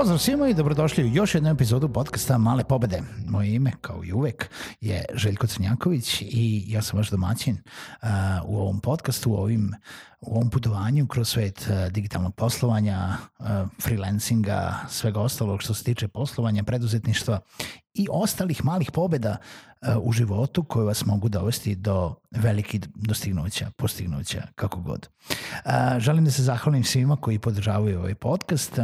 Pozdrav svima i dobrodošli u još jednu epizodu podcasta Male pobede. Moje ime, kao i uvek, je Željko Crnjaković i ja sam vaš domaćin uh, u ovom podcastu, u, ovim, u ovom putovanju kroz svet digitalnog poslovanja, freelancinga, svega ostalog što se tiče poslovanja, preduzetništva i ostalih malih pobeda u životu koje vas mogu dovesti do velikih dostignuća, postignuća, kako god. Želim da se zahvalim svima koji podržavaju ovaj podcast.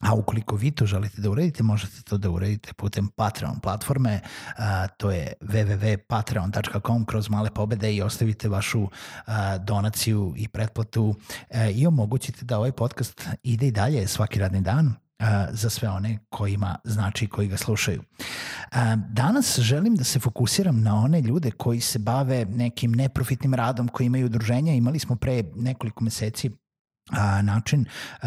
A ukoliko vi to želite da uredite, možete to da uredite putem Patreon platforme, a, to je www.patreon.com kroz male pobede i ostavite vašu a, donaciju i pretplatu a, i omogućite da ovaj podcast ide i dalje svaki radni dan za sve one kojima znači koji ga slušaju. Danas želim da se fokusiram na one ljude koji se bave nekim neprofitnim radom, koji imaju udruženja. Imali smo pre nekoliko meseci a, način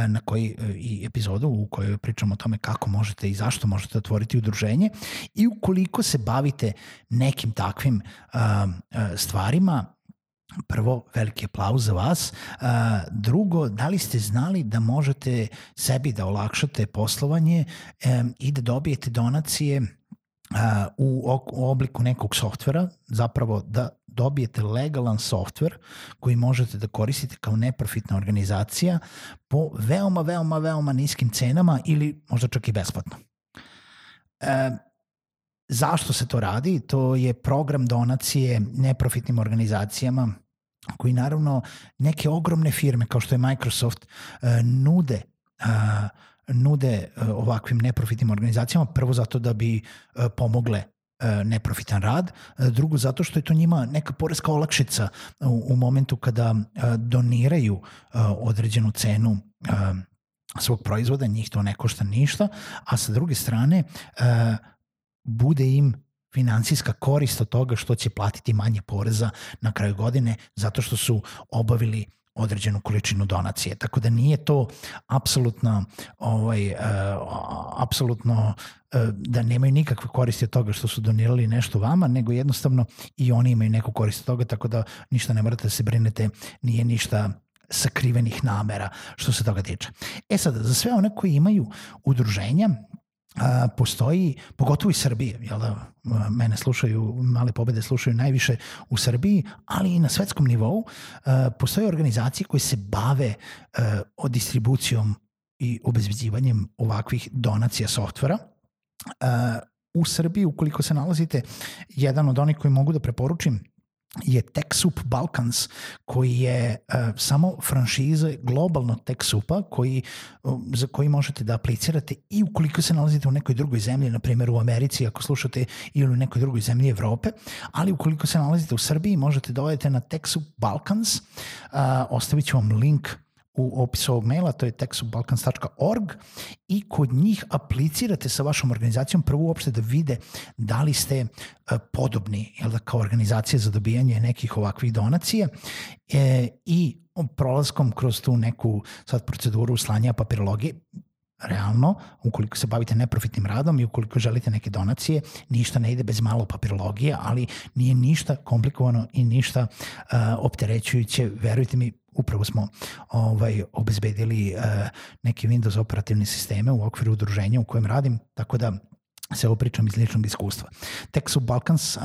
na koji e, i epizodu u kojoj pričamo o tome kako možete i zašto možete otvoriti udruženje i ukoliko se bavite nekim takvim stvarima Prvo, veliki aplauz za vas. Drugo, da li ste znali da možete sebi da olakšate poslovanje i da dobijete donacije u obliku nekog softvera, zapravo da dobijete legalan softver koji možete da koristite kao neprofitna organizacija po veoma, veoma, veoma niskim cenama ili možda čak i besplatno. E, zašto se to radi? To je program donacije neprofitnim organizacijama koji naravno neke ogromne firme kao što je Microsoft e, nude e, nude e, ovakvim neprofitnim organizacijama, prvo zato da bi pomogle neprofitan rad, drugo zato što je to njima neka poreska olakšica u, u momentu kada doniraju određenu cenu svog proizvoda, njih to ne košta ništa, a sa druge strane bude im finansijska korist od toga što će platiti manje poreza na kraju godine zato što su obavili određenu količinu donacije. Tako da nije to apsolutno ovaj uh, apsolutno da nemaju nikakve koristi od toga što su donirali nešto vama, nego jednostavno i oni imaju neku korist od toga, tako da ništa ne morate da se brinete, nije ništa sakrivenih namera što se toga tiče. E sad, za sve one koji imaju udruženja, a, postoji, pogotovo i Srbije, jel da, mene slušaju, male pobede slušaju najviše u Srbiji, ali i na svetskom nivou, a, postoje organizacije koje se bave a, o distribucijom i obezbeđivanjem ovakvih donacija softvera. A, u Srbiji, ukoliko se nalazite, jedan od onih koji mogu da preporučim je TechSoup Balkans koji je uh, samo franšize globalnog TechSoupa koji, uh, za koji možete da aplicirate i ukoliko se nalazite u nekoj drugoj zemlji, na primjer u Americi ako slušate ili u nekoj drugoj zemlji Evrope, ali ukoliko se nalazite u Srbiji možete da odete na TechSoup Balkans, uh, ostavit ću vam link u opisu ovog maila, to je textbalkans.org i kod njih aplicirate sa vašom organizacijom prvo uopšte da vide da li ste e, podobni jel da, kao organizacija za dobijanje nekih ovakvih donacija e, i prolaskom kroz tu neku sad proceduru slanja papirologije realno, ukoliko se bavite neprofitnim radom i ukoliko želite neke donacije, ništa ne ide bez malo papirologije, ali nije ništa komplikovano i ništa uh, opterećujuće. Verujte mi, upravo smo ovaj obezbedili uh, neke Windows operativne sisteme u okviru udruženja u kojem radim, tako da se ovo pričam iz ličnog iskustva. Texas Balkans uh,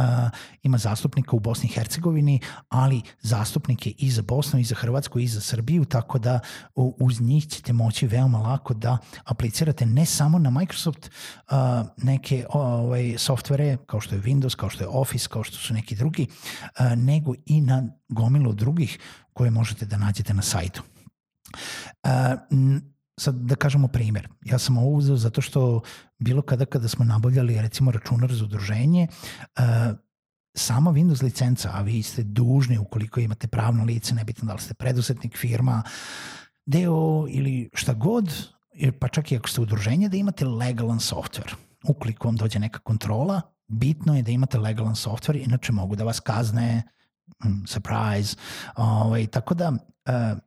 ima zastupnika u Bosni i Hercegovini, ali zastupnike i za Bosnu, i za Hrvatsku, i za Srbiju, tako da uz njih ćete moći veoma lako da aplicirate ne samo na Microsoft uh, neke ovaj, softvere kao što je Windows, kao što je Office, kao što su neki drugi, uh, nego i na gomilu drugih koje možete da nađete na sajtu. Uh, sad da kažemo primer. Ja sam ovo uzeo zato što bilo kada kada smo nabavljali recimo računar za udruženje, uh, sama Windows licenca, a vi ste dužni ukoliko imate pravno lice, nebitno da li ste predusetnik, firma, deo ili šta god, pa čak i ako ste udruženje, da imate legalan software. Ukoliko vam dođe neka kontrola, bitno je da imate legalan software, inače mogu da vas kazne, mm, surprise, ovaj, tako da uh,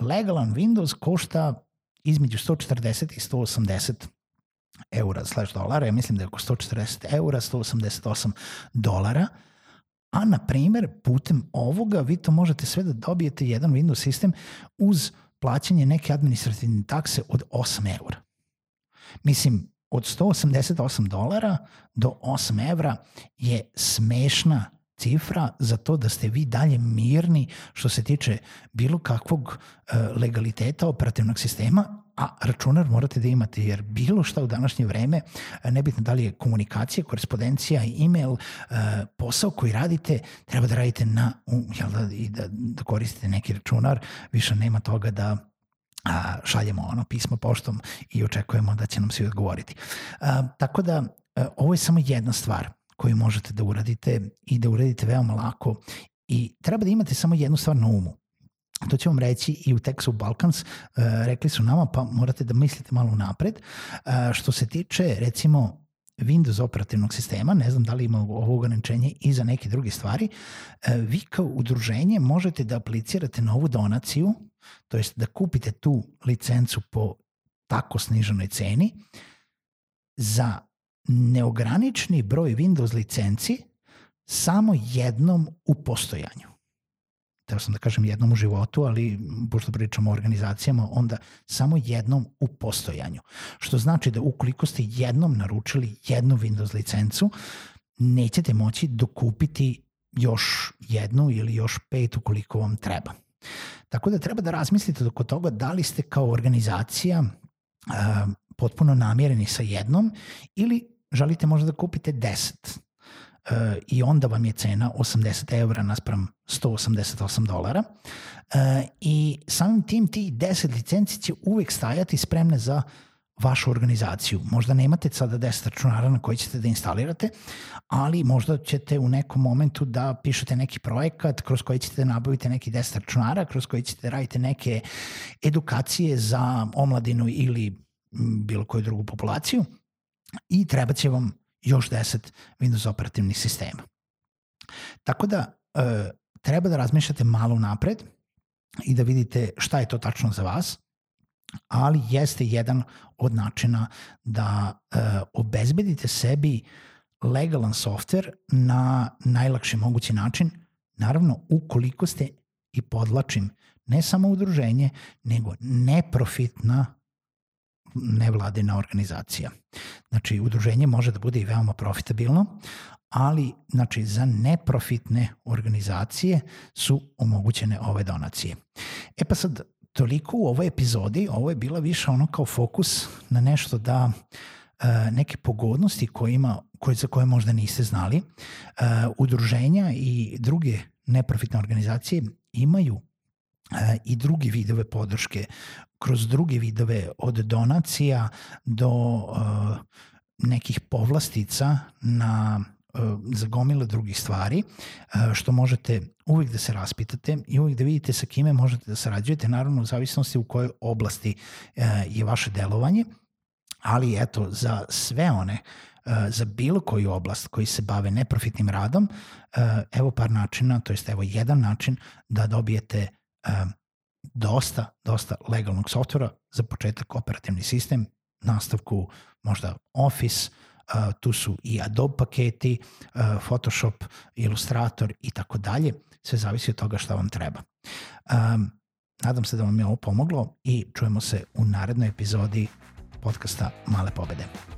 legalan Windows košta između 140 i 180 eura slash dolara, ja mislim da je oko 140 eura, 188 dolara, a na primer putem ovoga vi to možete sve da dobijete jedan Windows sistem uz plaćanje neke administrativne takse od 8 eura. Mislim, od 188 dolara do 8 evra je smešna cifra za to da ste vi dalje mirni što se tiče bilo kakvog e, legaliteta operativnog sistema, a računar morate da imate jer bilo šta u današnje vreme, e, nebitno da li je komunikacija, korespondencija, e-mail, e, posao koji radite, treba da radite na, jel da, i da, da koristite neki računar, više nema toga da a, šaljemo ono pismo poštom i očekujemo da će nam svi odgovoriti. A, tako da, a, ovo je samo jedna stvar koju možete da uradite i da uradite veoma lako i treba da imate samo jednu stvar na umu. To ću vam reći i u Texu Balkans, uh, rekli su nama, pa morate da mislite malo napred. Uh, što se tiče, recimo, Windows operativnog sistema, ne znam da li ima ovo ograničenje i za neke druge stvari, uh, vi kao udruženje možete da aplicirate na ovu donaciju, to jest da kupite tu licencu po tako sniženoj ceni za neogranični broj Windows licenci samo jednom u postojanju. Teo sam da kažem jednom u životu, ali pošto pričamo o organizacijama, onda samo jednom u postojanju. Što znači da ukoliko ste jednom naručili jednu Windows licencu, nećete moći dokupiti još jednu ili još pet ukoliko vam treba. Tako da treba da razmislite oko toga da li ste kao organizacija uh, potpuno namjereni sa jednom ili želite možda da kupite 10 uh, i onda vam je cena 80 eura naspram 188 dolara uh, i samim tim ti 10 licenci će uvek stajati spremne za vašu organizaciju. Možda nemate sada 10 računara na koji ćete da instalirate, ali možda ćete u nekom momentu da pišete neki projekat kroz koji ćete da nabavite neki 10 računara, kroz koji ćete da radite neke edukacije za omladinu ili bilo koju drugu populaciju i treba će vam još 10 Windows operativnih sistema. Tako da e, treba da razmišljate malo napred i da vidite šta je to tačno za vas, ali jeste jedan od načina da e, obezbedite sebi legalan software na najlakši mogući način, naravno ukoliko ste i podlačim ne samo udruženje, nego neprofitna nevladina organizacija. Znači, udruženje može da bude i veoma profitabilno, ali znači, za neprofitne organizacije su omogućene ove donacije. E pa sad, toliko u ovoj epizodi, ovo je bila više ono kao fokus na nešto da e, neke pogodnosti kojima, koje, za koje možda niste znali. E, udruženja i druge neprofitne organizacije imaju i drugi vidove podrške. Kroz druge vidove od donacija do uh, nekih povlastica na uh, za gomile drugih stvari, što možete uvijek da se raspitate i uvijek da vidite sa kime možete da sarađujete, naravno u zavisnosti u kojoj oblasti je vaše delovanje, ali eto, za sve one za bilo koju oblast koji se bave neprofitnim radom, evo par načina, to jest evo jedan način da dobijete dosta, dosta legalnog softvera, za početak operativni sistem, nastavku možda Office, uh, tu su i Adobe paketi, uh, Photoshop, Illustrator i tako dalje. Sve zavisi od toga šta vam treba. Um, nadam se da vam je ovo pomoglo i čujemo se u narednoj epizodi podcasta Male pobede.